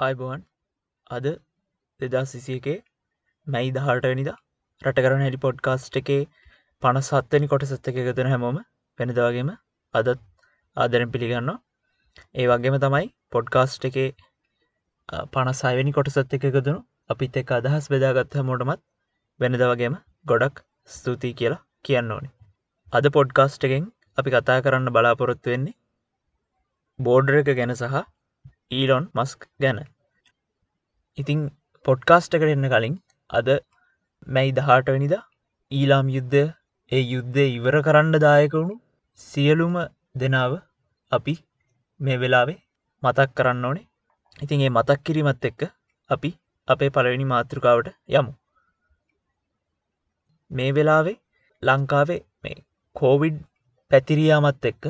අයිබෝන් අද දෙදා සිසියකේ මැයි දහටනිද රට කරන හැඩි පොඩ්කාස්ට් එකේ පණ සත්තනි කොට සත්ත එක එකතුන හැමෝම පැනිදවාගේම අදත් ආදරෙන් පිළිගන්න ඒ වගේම තමයි පොඩ්කාස්ට් එකේ පණසායවැනි කොට සත්ත එක එකතුනු අපිත් එක අදහස් බෙදාගත්ත මොටමත් වෙනද වගේම ගොඩක් ස්තුතියි කියලා කියන්න ඕනි. අද පොඩ්කාස්ට් එකෙන් අපි කතා කරන්න බලාපොරොත්තු වෙන්නේ බෝඩර එක ගැන සහ ඊලොන් මස්ක් ගැන. ඉතිං පොඩ්කාස්ට එකට එන්න කලින් අද මැයි දහටවනිද ඊලාම් යුද්ධ ඒ යුද්ධය ඉවර කරන්න දායකවුණු සියලුම දෙනාව අපි මේ වෙලාවේ මතක් කරන්න ඕනේ. ඉතින් ඒ මතක් කිරීමත් එක්ක අපි අපේ පළවෙනි මාතෘකාවට යමු. මේ වෙලාවේ ලංකාවේ මේ කෝවිඩ් පැතිරියාමත් එක්ක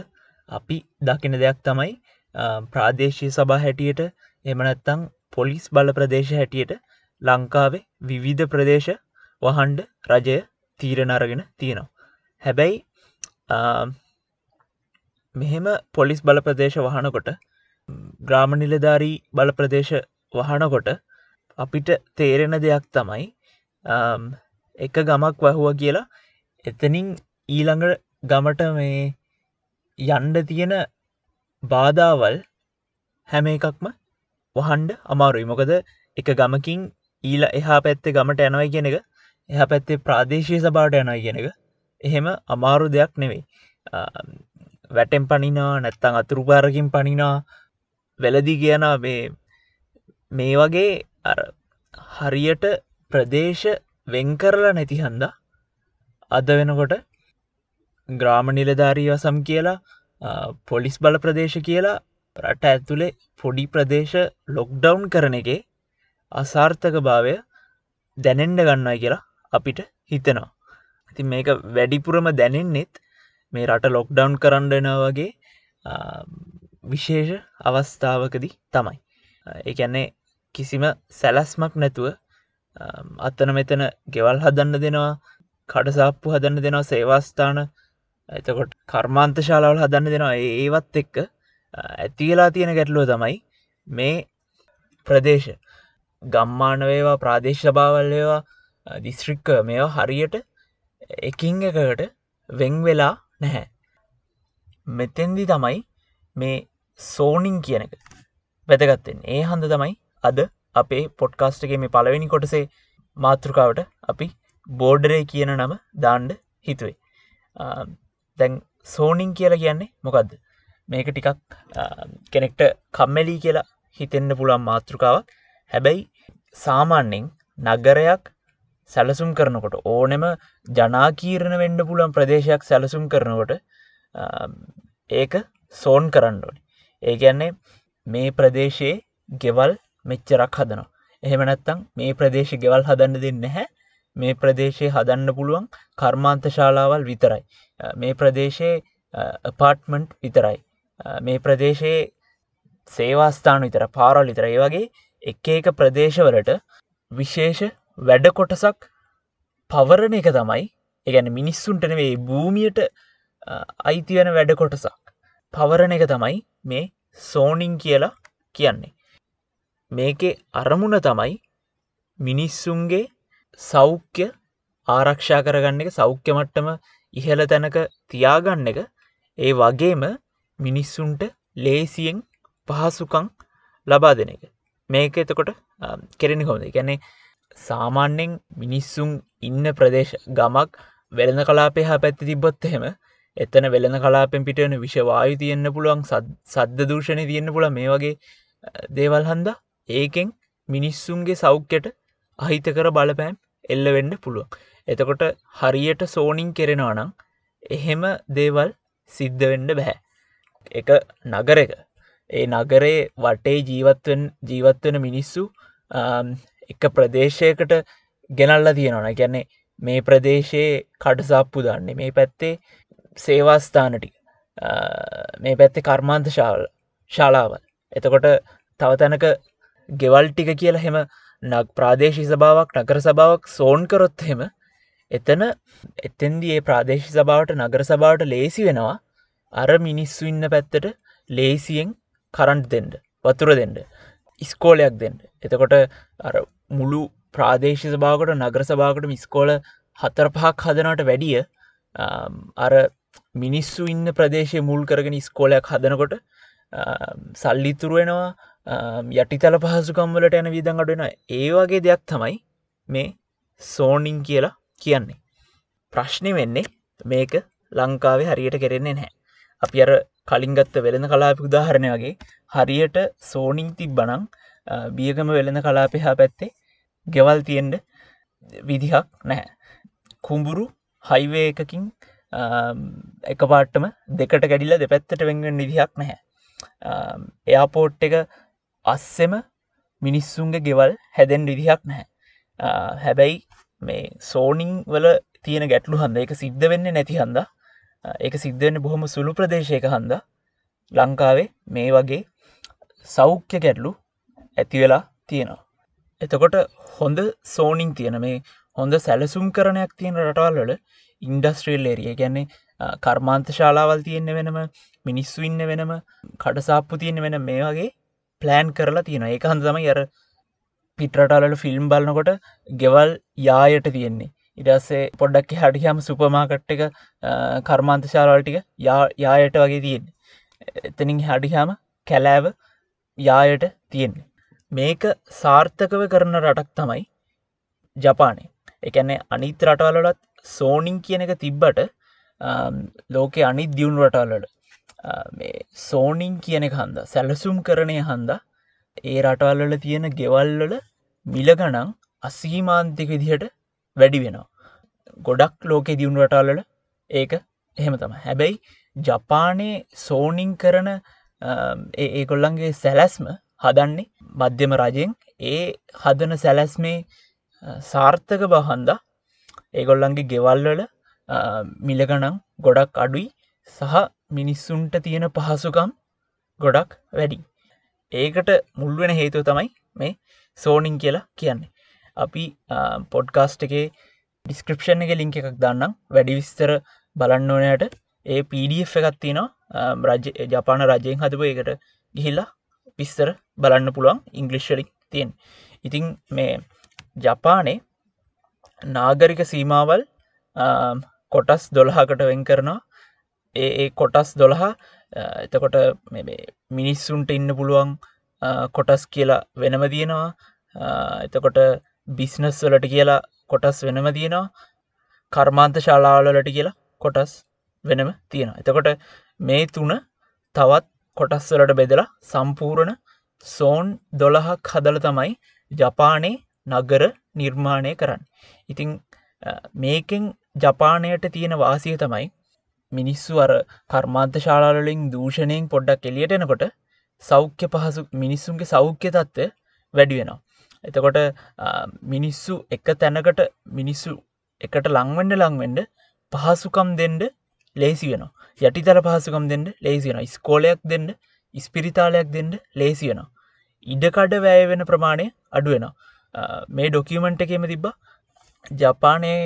අපි දකින දෙයක් තමයි ප්‍රාදේශය සභා හැටියට එමනැත්තං පොලිස් බල ප්‍රදේශ හැටියට ලංකාවේ විවිධ ප්‍රදේශ වහන්ඩ රජය තීරණරගෙන තියෙනවා. හැබැයි මෙහෙම පොලිස් බල ප්‍රදේශ වහනකොට ග්‍රාම නිලධාරී බල ප්‍රදේශ වහනකොට අපිට තේරෙන දෙයක් තමයි එක ගමක් වැහුව කියලා එතනින් ඊළඟ ගමට මේ යන්ඩ තියෙන බාධාවල් හැම එකක්ම වහන්ඩ අමාරුයි. මොකද එක ගමකින් ඊල එහා පැත්තේ ගමට යනවයි කියෙන එක එහ පැත්තේ ප්‍රාදේශය සභාට යනයි කියෙන එක එහෙම අමාරු දෙයක් නෙවෙයි. වැටෙන් පනිනා නැත්තං අතුරුපාරකින් පනිනා වෙලදි කියන මේ වගේ හරියට ප්‍රදේශ වෙන්කරලා නැති හන්ද අද වෙනකොට ග්‍රාම නිලධාරීව සම් කියලා පොලිස් බල ප්‍රදේශ කියලා රට ඇතුළේ පොඩි ප්‍රදේශ ලොක්ඩවුන් කරන එක අසාර්ථක භාවය දැනෙන්ඩ ගන්නයි කියලා අපිට හිතනවා. ඇති මේක වැඩිපුරම දැනෙන්නෙත් මේ රට ලොක්ඩවුන් කරන්නන වගේ විශේෂ අවස්ථාවකදී තමයි. එකන්නේ කිසිම සැලස්මක් නැතුව අත්තන මෙතන ගෙවල් හදන්න දෙනවා කඩසාප්පු හදන්න දෙනවා සේවාස්ථාන එතකොට කර්මාන්ත ශාලාවල් හදන්න දෙනවා ඒවත් එක්ක ඇතිවෙලා තියෙන ගැටලුව තමයි මේ ප්‍රදේශ. ගම්මානවේවා ප්‍රාදේශ භාවල්ලේවා දිස්ත්‍රික්ක මේවා හරියට එකින් එකකට වෙං වෙලා නැහැ. මෙතෙන්දි තමයි මේ සෝනිං කියන එක වැදගත්තෙන් ඒ හන්ද තමයි අද අපේ පොඩ්කාස්ටගේ මේ පලවෙනි කොටසේ මාතෘකාවට අපි බෝඩරේ කියන නම දාන්ඩ හිතුවේ. දැන් සෝනිං කියලා කියන්නේ මොකක්ද මේක ටිකක් කෙනෙක්ට කම්මැලී කියලා හිතෙන්න්න පුළන් මාතෘකාවක්. හැබැයි සාමාන්‍යෙන් නගරයක් සැලසුම් කරනකොට ඕනෙම ජනාකීරණ වෙන්ඩ පුළන් ප්‍රදේශයක් සැලසුම් කරනකොට ඒක සෝන් කරන්නඩෝනි ඒ ගැන්නේ මේ ප්‍රදේශයේ ගෙවල් මෙච්චරක් හදනවා. එහෙමනැත්තං මේ ප්‍රදේශ ගෙවල් හදන්න දෙන්න හැ මේ ප්‍රදේශය හදන්න පුළුවන් කර්මාන්ත ශාලාවල් විතරයි. මේ ප්‍රදේශයේ පාට්මන්ට් විතරයි. මේ ප්‍රදේශයේ සේවාස්ථාන විතර පාරල් විතර. ඒ වගේ එක එක ප්‍රදේශවලට විශේෂ වැඩ කොටසක් පවරණ එක තමයි එකැන මිනිස්සුන්ටනවේ භූමියට අයිතිවන වැඩ කොටසක් පවරණ එක තමයි මේ සෝනිං කියලා කියන්නේ. මේකේ අරමුණ තමයි මිනිස්සුන්ගේ සෞඛ්‍ය ආරක්ෂා කරගන්න එක සෞඛ්‍ය මට්ටම ඉහළ තැනක තියාගන්න එක. ඒ වගේම මිනිස්සුන්ට ලේසියෙන් පහසුකං ලබා දෙන එක. මේක එතකොට කෙරෙන කොමද ගැනේ සාමාන්‍යෙන් මිනිස්සුන් ඉන්න ප්‍රදේශ ගමක් වෙළඳ කලාපය හා පැත්ති තිබොත් එහෙම එතන වෙළඳ කලාපෙන් පිටවන විශවායු තියෙන්න්න පුළුවන් සද්ධ දූෂණය තියෙන්න්න පුළ මේ වගේ දේවල් හන්ද ඒකෙන් මිනිස්සුන්ගේ සෞඛ්‍යයට අහිත කර බලපෑම් එල්ල වෙන්න පුළුවන්. එතකොට හරියට සෝනින් කෙරෙනවා නම් එහෙම දේවල් සිද්ධ වෙන්ඩ බැහැ එක නගර එක ඒ නගරේ වටේ ජීවත්වෙන් ජීවත්වෙන මිනිස්සු එක ප්‍රදේශයකට ගෙනල්ල තියෙනවන ගැන්නේ මේ ප්‍රදේශයේ කඩසාප්පු දන්නේ. මේ පැත්තේ සේවාස්ථානටි මේ පැත්තේ කර්මාන්ත ශාල ශාලාවල්. එතකොට තව තැනක ගෙවල් ටික කියලා හෙම නක් ප්‍රාදේශි සභාවක් නගර සභාවක් සෝන් කරොත් හෙම එතන එතන්දී ඒ ප්‍රාදේශ සභාවට නගර සභාවට ලේසි වෙනවා. අර මිනිස්සු ඉන්න පැත්තට ලේසියෙන් කරන්ට් දෙෙන්ඩ වතුර දෙෙන්ඩ ඉස්කෝලයක් දෙන්න. එතකොට අර මුළු ප්‍රාදේශ සභාවට නගර සභාකට මිස්කෝල හතර පහක් හදනට වැඩිය අර මිනිස්සු ඉන්න ප්‍රදේශය මුල් කරගෙන ඉස්කෝලයක් හදනකොට සල්ලිතුරු වෙනවා යටිතල පහසුකම්වලට යන විදන් අඩුවෙන ඒ වගේ දෙයක් තමයි මේ සෝනිං කියලා කියන්නේ. ප්‍රශ්නය වෙන්නේ මේක ලංකාවේ හරියට කෙරෙන්නේ නැහැ. අපි අර කලින්ගත්ත වෙළඳ කලාපි උදාහරණය වගේ හරියට සෝනිං තිබ්බනං බියගම වෙළඳ කලාපි හා පැත්තේ ගෙවල් තියෙන්ට විදිහක් නැහැ. කුඹුරු හයිවේ එකකින් එක පාට්ටම දෙකට ගැඩිල දෙපැත්තට වෙන්ගෙන් නිදිහක් නැහැ. එයාපෝට් එක අස්සෙම මිනිස්සුන්ගේ ගෙවල් හැදැන් විදිහක් නැහැ. හැබැයි මේ සෝනිං වල තියෙන ගැටලු හන්ද එක සිද්ධ වෙන්න නැති හන්ද. එක සිද්ධවෙන්න බොහොම සුළු ප්‍රදේශයක හන්ද. ලංකාවේ මේ වගේ සෞඛ්‍ය ගැටලු ඇති වෙලා තියෙනවා. එතකොට හොඳ සෝනිං තියෙන මේ හොඳ සැලසුම් කරනයක් තියෙන රටවල් වල ඉන්ඩස්ට්‍රේල් ඒරිය ගැන්නේ කර්මාන්ත ශාලාවල් තියෙන්න්න වෙනම මිනිස්සු ඉන්න වෙනම කටසාප්පු තියෙන වෙන මේ වගේ ප්ලෑන් කරලා තියෙන ඒ හන්සම යර පිටරටාලට ෆිල්ම් බලන්නකොට ගෙවල් යායට තියෙන්නේ. ඉඩස්සේ පොඩ්ඩක් හටිහම සුපමාකට් එක කර්මාන්ත ශාලාවල්ටික යායට වගේ තියෙන්නේ. එතනින් හටිහාම කැලෑව යායට තියෙන්නේ. මේක සාර්ථකව කරන රටක් තමයි ජපානය. එකැන්නේ අනිත් රටවලලත් සෝනිං කියන එක තිබ්බට ලෝකෙ අනිත් දියුණු රටවලට මේ සෝනිං කියන එක හන්ද සැලසුම් කරණය හන්ද ඒ රටවල්වල තියෙන ගෙවල්වල මිලගනං අසීමාන්තික විදිහට වැඩි වෙනවා. ගොඩක් ලෝකෙ දියුණු රටවල්ලට ඒක එහෙම තම හැබැයි ජපානයේ සෝනිං කරන ඒකොල්ලන්ගේ සැලැස්ම හදන්නේ මධ්‍යම රජයෙන් ඒ හදන සැලැස්මේ සාර්ථක බහන්දා ඒගොල්ලන්ගේ ගෙවල්වල මිලගනං ගොඩක් අඩුයි. සහ මිනිස්සුන්ට තියෙන පහසුකම් ගොඩක් වැඩි. ඒකට මුල්වෙන හේතුව තමයි මේ සෝනිං කියලා කියන්නේ. අපි පොඩ්කාස්ට් එකේ ඩිස්ක්‍රපෂන් එක ලිංක එකක් දන්නම්. වැඩි විස්තර බලන්න ඕනයට ඒ පඩF එකත්තිනවා රජ ජපාන රජයෙන් හදපු එකට ගිහිල්ලා විස්තර බලන්න පුළුවන් ඉංගලිශ්ලික් තියෙන් ඉතිං මේ ජපානේ නාගරික සීමාවල් කොටස් දොළහකට වෙන් කරනවා. ඒ කොටස් දොළහා එතකොට මිනිස්සුන්ට ඉන්න පුළුවන් කොටස් කියලා වෙනම තියෙනවා එතකොට බිස්නස් වලට කියලා කොටස් වෙනම තියෙනවා කර්මාන්ත ශාලාවලට කියලා කොටස් වෙනම තියෙනවා. එතකොට මේ තුන තවත් කොටස් වලට බෙදලා සම්පූර්ණ සෝන් දොළහක් හදල තමයි ජපානයේ නගර නිර්මාණය කරන්න. ඉතිං මේකෙන් ජපානයට තියෙන වාසිය තමයි මිනිස්සු අර කර්මාන්ත ශාලාලින් දූෂණයෙන් පොඩ්ඩක් එලියටෙනකොට සෞඛ්‍ය පහසු මිනිස්සුන්ගේ සෞඛ්‍ය තත්ත්වය වැඩි වෙනවා. එතකොට මිනිස්සු එක තැනකට මිනිස්සු එකට ලංවෙන්ඩ ලංවෙන්ඩ පහසුකම් දෙන්ඩ ලේසි වෙන යටිතල පහසුකම් දෙන්න ලේසි වෙන ස්කෝලයක් දෙන්න ඉස්පිරිතාලයක් දෙන්න ලේසි වෙන ඉඩකඩ වැෑ වෙන ප්‍රමාණය අඩුවෙන මේ ඩොකියමන්ට එකෙම තිබ්බා ජපානයේ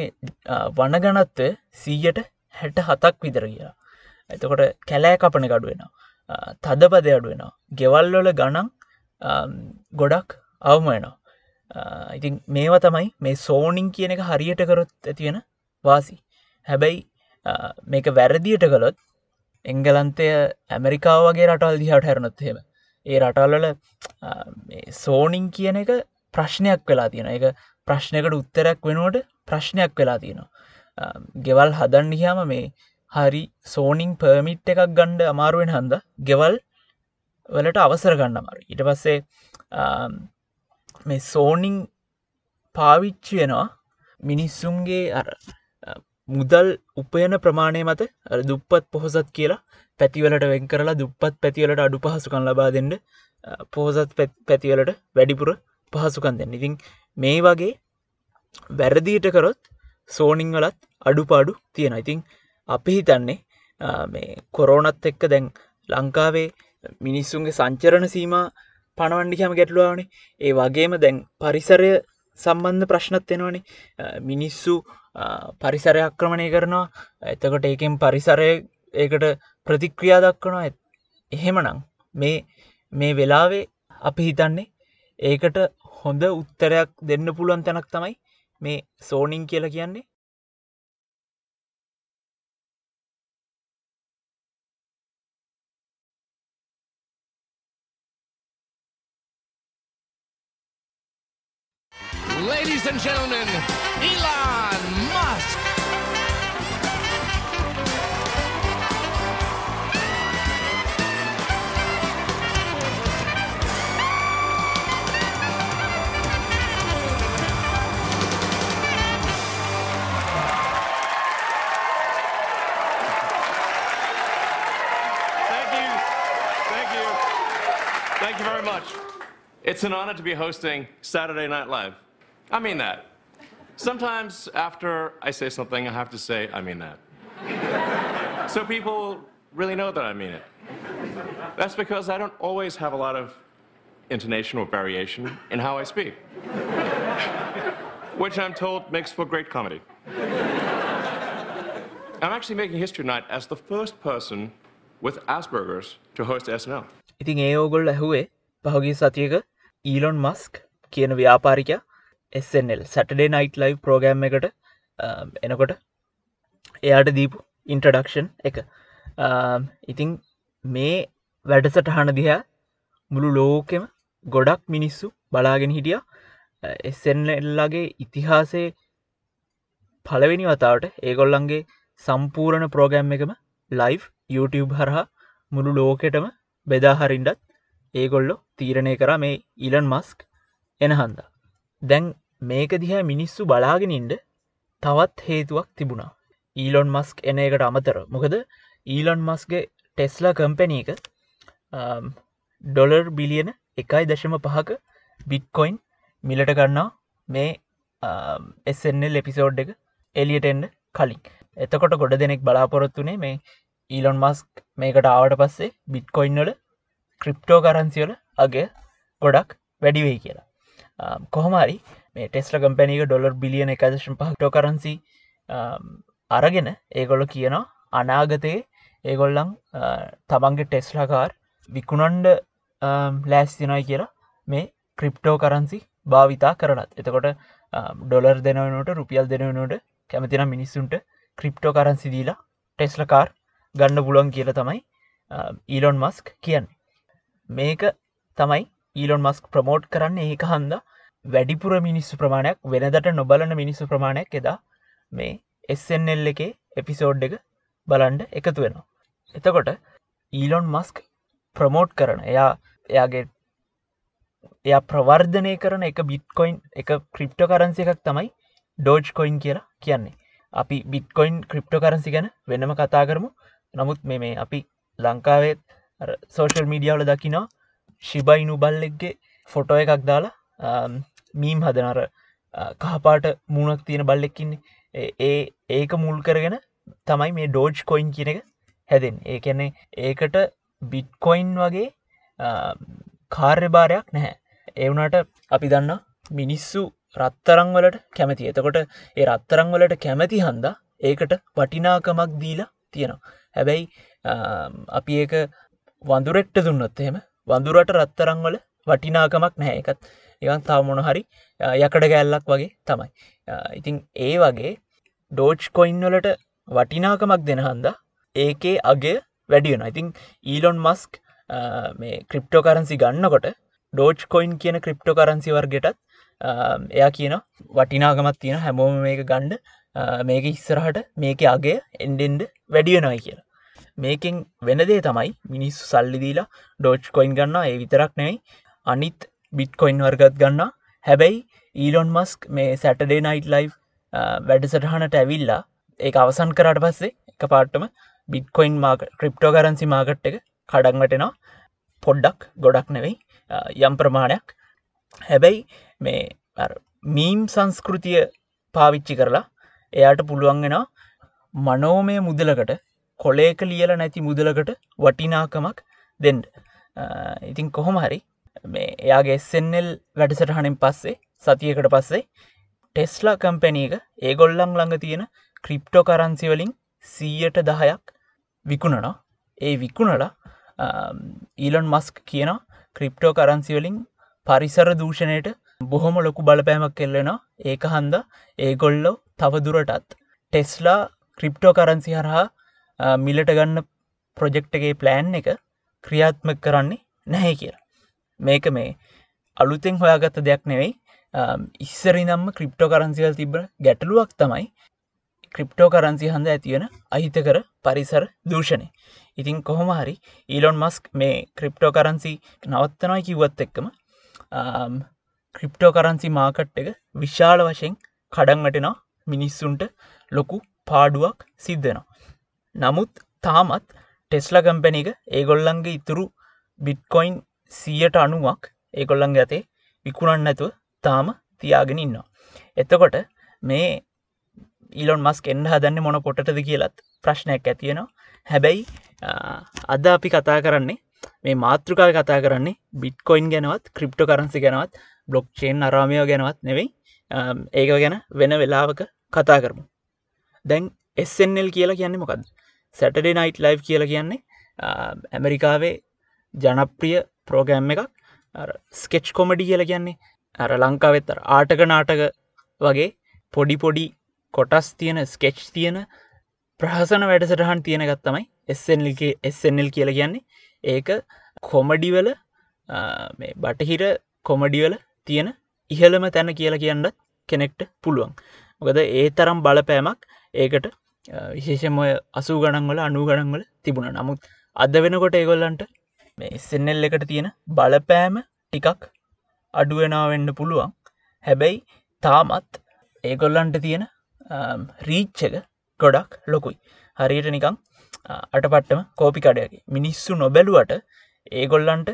වනගනත්ව සීයට හැට හතක් විදර කියලා එතකොට කැලෑ කපන ගඩුවෙනවා තදපද අඩුවෙනවා ගෙවල්වල ගණන් ගොඩක් අවම වෙනවා. ඉතින් මේවා තමයි මේ සෝනිං කියන එක හරියට කරොත් ඇතිවෙන වාසි. හැබැයි මේක වැරදියට කළොත් එංගලන්තය ඇමරිකාව වගේ රටල් දිහට හැරනොත්හෙම ඒ රටල්වල සෝනිං කියන එක ප්‍රශ්නයක් වෙලා තියෙන එක ප්‍රශ්නයකට උත්තරයක් වෙනුවට ප්‍රශ්නයක් වෙලා තියෙනවා. ගෙවල් හදන්නිහාම මේ හරි සෝනිං පර්මිට් එකක් ගණ්ඩ අමාරුවෙන් හන්ද? ගෙවල් වලට අවසර ගන්න අමාරු ඉට පස්සේ මේ සෝනිං පාවිච්චි වෙනවා මිනිස්සුන්ගේ අර මුදල් උපයන ප්‍රමාණය මත. දුප්පත් පොහොසත් කියලා පැතිවලට වෙන් කරලා දුප්පත් පැතිවලට අඩු පහසුකන් ලබා දෙන්න පොහොසත් පැතිවලට වැඩිපුර පහසුකන් දෙන්න. ඉතින් මේ වගේ වැරදිීට කරොත් සෝනිං වලත් අඩුපාඩු තියෙන ඉතිං අපි හිතන්නේ මේ කොරෝනත් එක්ක දැන් ලංකාවේ මිනිස්සුන්ගේ සංචරණ සීම පණවන්ඩිහම ගැටලුවානේ. ඒ වගේම දැන් පරිසරය සම්බන්ධ ප්‍රශ්නත් වෙනවානේ මිනිස්සු පරිසරය අක්‍රමණය කරනවා. එතකොට ඒකෙන් පරිසරය ඒකට ප්‍රතික්‍රියා දක්වනවා. එහෙමනං මේ මේ වෙලාවේ අපි හිතන්නේ ඒකට හොඳ උත්තරයක් දෙන්න පුළුවන් තැනක් තමයි මේ සෝනිින් කියලා කියන්නේ? Ladies and gentlemen, Elon It's an honor to be hosting Saturday Night Live. I mean that. Sometimes after I say something, I have to say, I mean that. so people really know that I mean it. That's because I don't always have a lot of intonation or variation in how I speak, which I'm told makes for great comedy. I'm actually making history tonight as the first person with Asperger's to host SNL. ඉතින් ඒ ඕගොල් ඇහුවේ පහුගේ සතියක Elon Musk කියන ව්‍යාපාරික SNL Saturday night live program එකට um, එනකොට එයාට දීපු introduction එක. අම්, ඉතිං මේ වැඩසටහන දිහා මුළු ලෝකෙම ගොඩක් මිනිස්සු බලාගෙන හිටිය. එස්සෙන්ල්ලගේ ඉතිහාසේ පළවෙනි වතාවට ඒගොල්ලන්ගේ සම්පූරණ ප්‍රෝගෑම් එකම ලයිව් YouTube හරහා මුළු ලෝකෙටම බෙදාහරින්ඩත් ඒගොල්ලො තීරණය කර මේ ඉලන් මස්ක් එන හන්දා. දැන් මේක දිහා මිනිස්සු බලාගෙනින්ට තවත් හේතුවක් තිබුණා. ඊලොන් මස්ක් එන එකට අමතර මොකද ඊලොන් මස්ගේ ටෙස්ලා කම්පැනී එක ඩොලර් බිලියන එකයි දශම පහක බිට්කොයින් මිලට ගන්නා මේ එස්සෙන්ල් එපිසෝඩ් එක එලියටෙන්ඩ කලින් එතකොට ගොඩ දෙනෙක් බලාපොරොත්තුනේ මේ ඊලොන් මස්ක් මේකට ආවට පස්සේ බිට්කොයින්වල ක්‍රිප්ටෝ කරන්සිවල අගේ ගොඩක් වැඩිවෙයි කියලා. ආම්, කොහොමරි මේ ටෙස්ල කම්පැනික ඩොලර් බිලියන එකදශම් පහටෝ කරන්සි අරගෙන ඒගොල්ල කියනවා අනාගතයේ ඒගොල්ලන් තමන්ගේ ටෙස්ලකාර් විකුණන්ඩ ලෑස්තිනයි කියලා මේ ක්‍රිප්ටෝ කරන්සි භාවිතා කරනත්. එතකොට ඩොලර් දෙනවනට රුපියල් දෙනවනට කැමතින මිනිස්සුන්ට ක්‍රිප්ටෝ කරන්සි දීලා ටෙස්ලකාර් ගන්න පුලුවන් කියල තමයි ඊලොන් මස්ක් කියන්නේ. මේක තමයි ඊලොන් මස්ක් ප්‍රමෝට් කරන්න. ඒක හන්ද වැඩිපුර මිනිස්සු ප්‍රමාණයක් වෙනදට නොබලන මිනිස්සු ප්‍රමාණයක් එදා මේ එස්සෙන්ල් එකේ එපිසෝඩ් එක බලන්ඩ එකතු වෙනවා. එතකොට ඊලොන් මස්ක් ප්‍රමෝට් කරන එයා එයාගේ එයා ප්‍රවර්ධනය කරන එක බිට්කොයින් එක ක්‍රිප්ටෝ කරන්සි එකක් තමයි ඩෝජ් කොයින් කියලා කියන්නේ. අපි බිට්කොයින් ක්‍රිප්ටෝ කරන්සි ගැන වෙනම කතා කරමු. නමුත් මේ මේ අපි ලංකාවේත් සෝෂල් මීඩියාවල දකිනවා. ශිබයිනු බල්ලෙක්ගේ ෆොටෝ එකක් දාලා මීම් හදනර කහපාට මූුණක් තියෙන බල්ලෙක්කින්නේ ඒ ඒක මුල් කරගෙන තමයි මේ ඩෝජ් කොයින් කියන එක හැදෙන් ඒකැන්නේ ඒකට බිට්කොයින් වගේ කාර්යභාරයක් නැහැ. ඒවුනට අපි දන්න මිනිස්සු රත්තරංවලට කැමති. එතකොට ඒ රත්තරංවලට කැමති හන්ද ඒකට වටිනාකමක් දීලා තියෙනවා. හැබැයි අපි ඒක වඳුරෙක්ට දුන්නොත් එහෙම වඳුරට රත්තරංවල වටිනාකමක් නැහැ. එකත් එකන් තාව මොන හරි යකඩ ගැල්ලක් වගේ තමයි. ඉතින් ඒ වගේ ඩෝච් කොයින්වලට වටිනාකමක් දෙන හන්ද ඒකේ අගේ වැඩියන ඉතින් ඊලොන් මස්ක් මේ ක්‍රිප්ටෝ කරන්සි ගන්නකොට ඩෝච් කොයින් කියන ක්‍රිප්ටෝ කරන්සි වර්ගෙටත් එයා කියන වටිනාගමත් තියෙන හැමෝම මේක ගණ්ඩ මේක ඉස්සරහට මේක අගේ එන්ඩෙන්ඩ වැඩියනයි කියලා. මේකින් වෙනදේ තමයි මිනිස්සු සල්ලිදීලා ඩෝච් කොයින් ගන්න ඒ විතරක් නෙවෙයි. අනිත් බිට්කොයින් වර්ගත් ගන්න හැබැයි ඊලොන් මස්ක් මේ සැටඩේ නයිට් ලයි් වැඩසටහනට ඇවිල්ලා ඒ අවසන් කරට පස්සේ එක පාට්ටම බිට්කොයින් මාක ක්‍රිප්ටෝ කරන්සි මාගට් එක කඩක්වටෙනවා පොඩ්ඩක් ගොඩක් නෙවෙයි යම් ප්‍රමාණයක්. හැබැයි මේ මීම් සංස්කෘතිය පාවිච්චි කරලා එයාට පුළුවන්ගෙන මනෝමය මුදලකට කොලේක ලියල නැති මුදලකට වටිනාකමක් දෙන්ඩ ඉතින් කොහොම හරි මේ එයාගේ එස්සෙන්නෙල් වැඩසටහනින් පස්සේ සතියකට පස්සේ ටෙස්ලා කම්පැනී එක ඒගොල්ලං ළඟ තියෙන ක්‍රිප්ටෝ කරන්සිවලින් සීයට දහයක් විකුණනවා. ඒ විකුණලා ඊලොන් මස්ක් කියන ක්‍රිප්ටෝ කරන්සිවලින් පරිසර දූෂණයට බොහොම ලොකු බලපෑමක් කෙල්ලෙනවා ඒක හන්ද ඒගොල්ලෝ තවදුරටත් ටෙස්ලා ක්‍රිප්ටෝ කරන්සි හරහා අ, මිලට ගන්න ප්‍රොජෙක්්ගේ ප්ලෑන් එක ක්‍රියාත්මක කරන්නේ නැහැ කියලා. මේක මේ අලුතෙන් හොයාගත්ත දෙයක් නෙවෙයි. ඉස්සරි නම්ම ක්‍රිප්ටෝ කරන්සිවල් තිබ ගැටලුවක් තමයි ක්‍රිප්ටෝ කරන්සි හඳ ඇතිවෙන අහිතකර පරිසර දූෂණය. ඉතින් කොහොම හරි ඊලොන් මස්ක් මේ ක්‍රිප්ටෝ කරන්සි නවත්තනයි කිව්වත් එක්කම ක්‍රිප්ටෝ කරන්සි මාකට් එක විශාල වශයෙන් කඩංවටෙනවා මිනිස්සුන්ට ලොකු පාඩුවක් සිද්ධනවා නමුත් තාමත් ටෙස්ල කම්පැන එක ඒගොල්ලන්ගේ ඉතුරු බිට්කොයින් සියට අනුවක් ඒගොල්ලන් ඇතේ විකුණන්න නැතුව තාම තියාගෙන ඉන්නවා. එතකොට මේ ඊලොන් මස් එන්න හදන්න මොන පොටද කියලත් ප්‍රශ්නයක් ඇතියෙනවා හැබැයි අද අපි කතා කරන්නේ මේ මාතෘකාව කතා කරන්නේ බිට්කොයින් ගැනවත් ක්‍රිප්ට කරන්සි ගැනවත් බ්ලොක්්චේන් අරාමයෝ ගැනවත් නෙවෙයි. ඒක ගැන වෙන වෙලාවක කතා කරමු. දැන් එස්සෙන්ල් කියලා කියන්නේ මොකද සැටඩේ නයිට් ලයි් කියලා කියන්නේ ඇමරිකාවේ ජනප්‍රිය ප්‍රෝගෑම් එකක්. ස්කෙච් කොමඩි කියල කියන්නේ අර ලංකාවෙත්තර ආටක නාටක වගේ පොඩි පොඩි කොටස් තියෙන ස්කෙච් තියෙන ප්‍රහසන වැඩසටහන් තියෙන ගත්තමයි එස්සල්ගේ එස්සල් කියල කියන්නේ. ඒක කොමඩිවල බටහිර කොමඩිවල තියෙන ඉහළම තැන කියලා කියන්නත් කෙනෙක්ට පුළුවන්. මොකද ඒ තරම් බලපෑමක් ඒකට විශේෂම අසූ ගණන්වල අනු ගණන්වල තිබුණ. නමුත් අද වෙනකොට ඒගොල්ලන්ට මේ සෙන්නල් එකට තියෙන බලපෑම ටිකක් අඩුවෙනා වෙන්න පුළුවන්. හැබැයි තාමත් ඒගොල්ලන්ට තියෙන රීච්චක ගොඩක් ලොකුයි. හරියට නිකං අටපට්ටම කෝපි කඩයකි මිනිස්සු නොබැලුවට ඒගොල්ලන්ට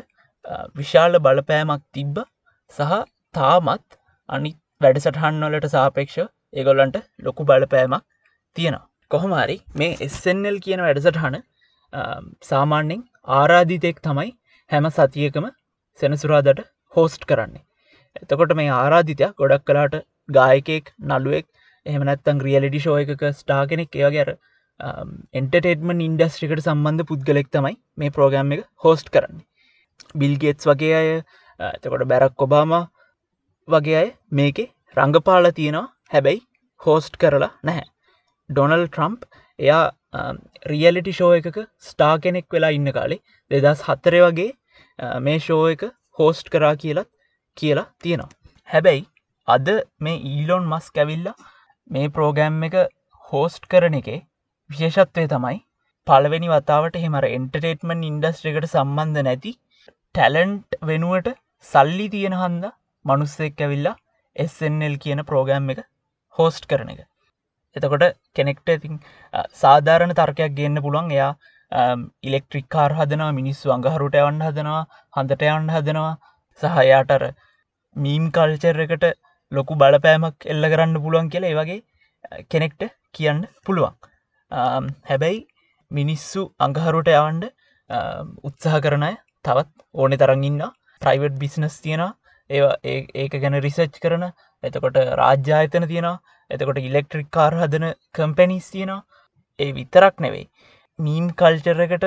විශාල බලපෑමක් තිබ්බ සහ තාමත් අනි වැඩසටහන්වලට සාපේක්ෂ ඒගොල්ලන්ට ලොකු බලපෑමක් තියෙනවා. කොහොමරි මේ එස්සෙන්ල් කියන වැඩසටහන සාමාන්‍යෙන් ආරාධිතයෙක් තමයි හැම සතියකම සෙනසුරාදට හෝස්ට් කරන්නේ. එතකොට මේ ආරාධිතයක් ගොඩක් කලාට ගායකෙක් නළුවෙක් එහමනත්තං රියලිඩි ෂෝ එකක ස්ටා කෙනෙක් ඒවගේර එන්ටටේටමන් ඉන්ඩස්ට්‍රිකට සම්බන්ධ පුද්ගලෙක් තමයි මේ ප්‍රෝග්‍රම් එක හෝස්ට් කරන්නේ. බිල්ගේට්ස් වගේ අය එතකොට බැරක් කොබාම වගේ අය මේකේ රංගපාල තියෙනවා. හැබැයි හෝස්ට් කරලා නැහැ. ඩොනල් ට්‍රම්ප් එයා රියලිටි ෂෝ එකක ස්ටා කෙනෙක් වෙලා ඉන්න කාලේ දෙදස් හත්තරය වගේ මේ ෂෝ එක හෝස්ට් කරා කියලත් කියලා තියෙනවා. හැබැයි අද මේ ඊලොන් මස් කැවිල්ලා මේ ප්‍රෝගෑම් එක හෝස්ට් කරන එකේ විශේෂත්වය තමයි පළවෙනි වතාවට හෙමර එන්ටරේටමන් ඉන්ඩස්ට්‍රිකට සම්බන්ධ නැති ටැලන්ට් වෙනුවට සල්ලි තියෙන හන්ද මනුස්සෙක් ඇවිල්ලා එස්සල් කියන ප්‍රෝගෑම් එක හෝස්ට් කරන එක. එතකොට කෙනෙක්ට ඉතින් සාධාරණ තර්කයක් ගන්න පුළුවන්. එයා ඉලෙක්ට්‍රික් කාර් හදනවා මිනිස්සු අඟහරුට යවන්න හදනවා හන්දට යවන්න හදනවා. සහයාටර මීම් කල්චර් එකට ලොකු බලපෑමක් එල්ල කරන්න පුළුවන් කියලා ඒවගේ කෙනෙක්ට කියන්න පුළුවන්. හැබැයි මිනිස්සු අඟහරුට යවන්ඩ උත්සාහ කරනය තවත් ඕනෙ තරඟන්න ප්‍රයිවට් බිස්නස් තියෙනවා. ඒ ඒක ගැන රිසර්ච් කරන එතකොට රාජ්‍යායතන තියෙනවා. එතකොට ඉලෙක්ට්‍රික් කාර් හදන කම්පැනිස් තියෙනවා. ඒ විතරක් නෙවෙයි. මීම් කල්චරකට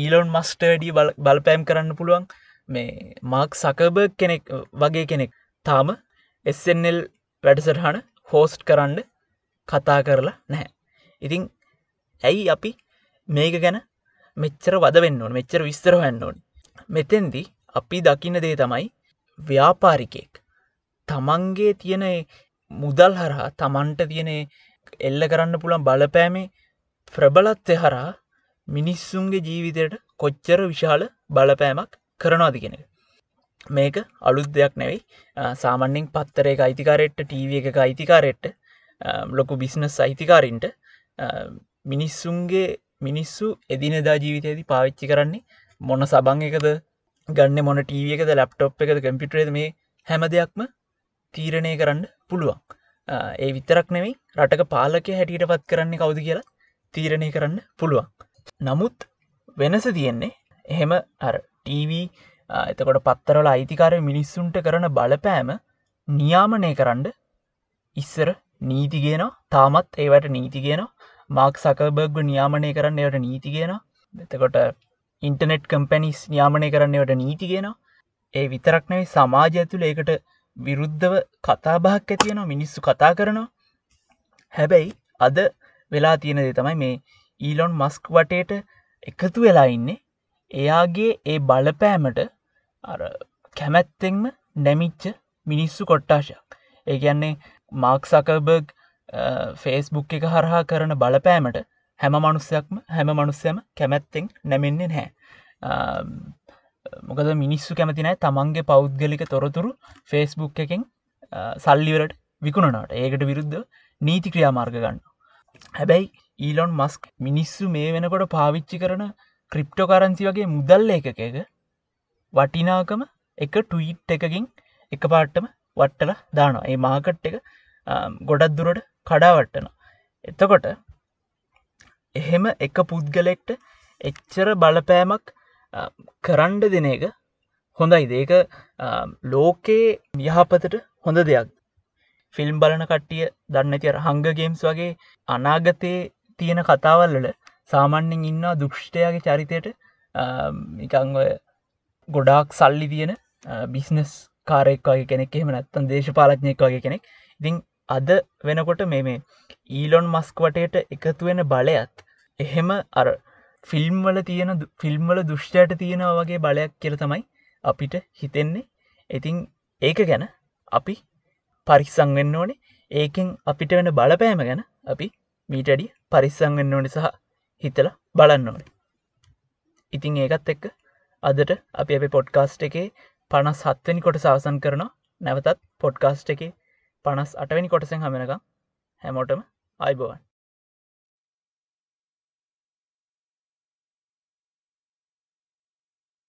ඊලොන් මස්ටඩී බලපෑම් කරන්න පුළුවන්. මේ මාක් සකබ කෙනෙක් වගේ කෙනෙක්. තාම එස්සල් වැඩසටහන හෝස්ට් කරන්න කතා කරලා නැහැ. ඉතිං ඇයි අපි මේක ගැන මෙච්චර වද වෙන්න ඕන මෙච්චර විස්තර හැන්න ඕන්? මෙතෙන්දි අපි දකින්න දේ තමයි ව්‍යාපාරිකෙක් තමන්ගේ තියෙන මුදල් හරහා තමන්ට තියෙන එල්ල කරන්න පුළන් බලපෑමේ ප්‍රබලත්වය හරහා මිනිස්සුන්ගේ ජීවිතයට කොච්චර විශාල බලපෑමක් කරනවාද කෙනෙ මේක අලුත් දෙයක් නෙවෙයි. සාමන්‍යෙන් පත්තරේ අයිතිකාරෙට්ට ටීව එක අයිතිකාරෙට්ට ලොකු බිස්නස් අයිතිකාරින්ට මිනිස්සුන්ගේ මිනිස්සු එදිනෙදා ජීවිතයේදී පාවිච්චි කරන්නේ මොන සබං එකද ගන්න මොන ටීව එකද ලැප්ටොප් එකද කම්පිටරේද මේ හැම දෙයක්ම තීරණය කරන්න පුළුවන්. ඒ විතරක් නෙවෙයි රටක පාලක හැටියට පත් කරන්නේ කවුද කියලා තීරණය කරන්න පුළුවන්. නමුත් වෙනස තියෙන්නේ එහෙම අර ටීව එතකොට පත්තරල අයිතිකාරය මිනිස්සුන්ට කරන බලපෑම නියාමනය කරන්න ඉස්සර නීතිගෙන තාමත් ඒවට නීතිගෙන මාක් සකබර්ග නියාමනය කරන්න එවට නීතිගෙන එතකොට ඉන්ටනෙට් කම්පැනිස් නියාමනය කරන්නවට නීතිගෙන ඒ විතරක්නැයි සමාජ ඇතුළ ඒකට විරුද්ධව කතාබහක් ඇතියන මිනිස්සු කතා කරනවා. හැබැයි අද වෙලා තියෙන දේ තමයි මේ ඊලොන් මස්ක් වටේට එකතු වෙලා ඉන්නේ. එයාගේ ඒ බලපෑමට අර කැමැත්තෙන්ම නැමිච්ච මිනිස්සු කොට්ටාශයක්. ඒ කියන්නේ මාක් සකබර්ග් ෆේස්බුක් එක හරහා කරන බලපෑමට හැම මනුස්සයක්ම හැම මනුස්සයම කැමැත්තෙන් නැමෙන්නේ නැහැ. මොකද මිනිස්සු කැමතිනෑ තමන්ගේ පෞද්ගලික තොරතුරු ෆේස්බුක් එකෙන් සල්ලිවලට විකුණනට ඒකට විරුද්ධ නීති ක්‍රියාමාර්ග ගන්න. හැබැයි ඊලොන් මස්ක් මිනිස්සු මේ වෙනකොට පාවිච්චි කරන ක්‍රිප්ටෝ කරන්සි වගේ මුදල්ල එකක වටිනාකම එක ටුයිට් එකකින් එක පාට්ටම වට්ටල දානවා. ඒ මාකට් එක ගොඩත් දුරට කඩාවට්ටන එතකොට එහෙම එක පුද්ගලෙක්ට එච්චර බලපෑමක් කරන්ඩ දෙන එක හොඳයි දේක ලෝකයේ යහපතට හොඳ දෙයක්. ෆිල්ම් බලන කට්ටිය දන්න තිර හංගගේම්ස් වගේ අනාගතයේ තියෙන කතාවල්ලට සාමන්‍යෙන් ඉන්න දුෂ්ටයාගේ චරිතයට එකං ගොඩාක් සල්ලි තියෙන බිස්නස් කාරෙක් වගේ කෙනෙක් එහෙම නැත්තන් දේශපාලඥයෙක් වගේ කෙනෙක්. ඉතිං අද වෙනකොට මේ මේ ඊලොන් මස්ක් වටයට එකතු වෙන බලයත් එහෙම අර ෆිල්ම්වල තියෙන ෆිල්ම්වල දුෂ්ටයට තියෙනව වගේ බලයක් කියල තමයි අපිට හිතෙන්නේ. ඉතිං ඒක ගැන අපි පරිස්සංවෙන්න ඕනේ. ඒකෙන් අපිට වෙන බලපෑම ගැන අපි මීටඩි පරිස්සංවෙන්න ඕනි සහ හිතල බලන්න ඕනේ. ඉතිං ඒකත් එක්ක අදට අපි අප පොඩ්කාස්ට් එකේ පනස් හත්වනි කොට සවසන් කරනවා. නැවතත් පොඩ්කාස්ට් එකේ පනස් අටවැනි කොටසෙන් හමෙනකම් හැමෝටම අයිබෝවන්.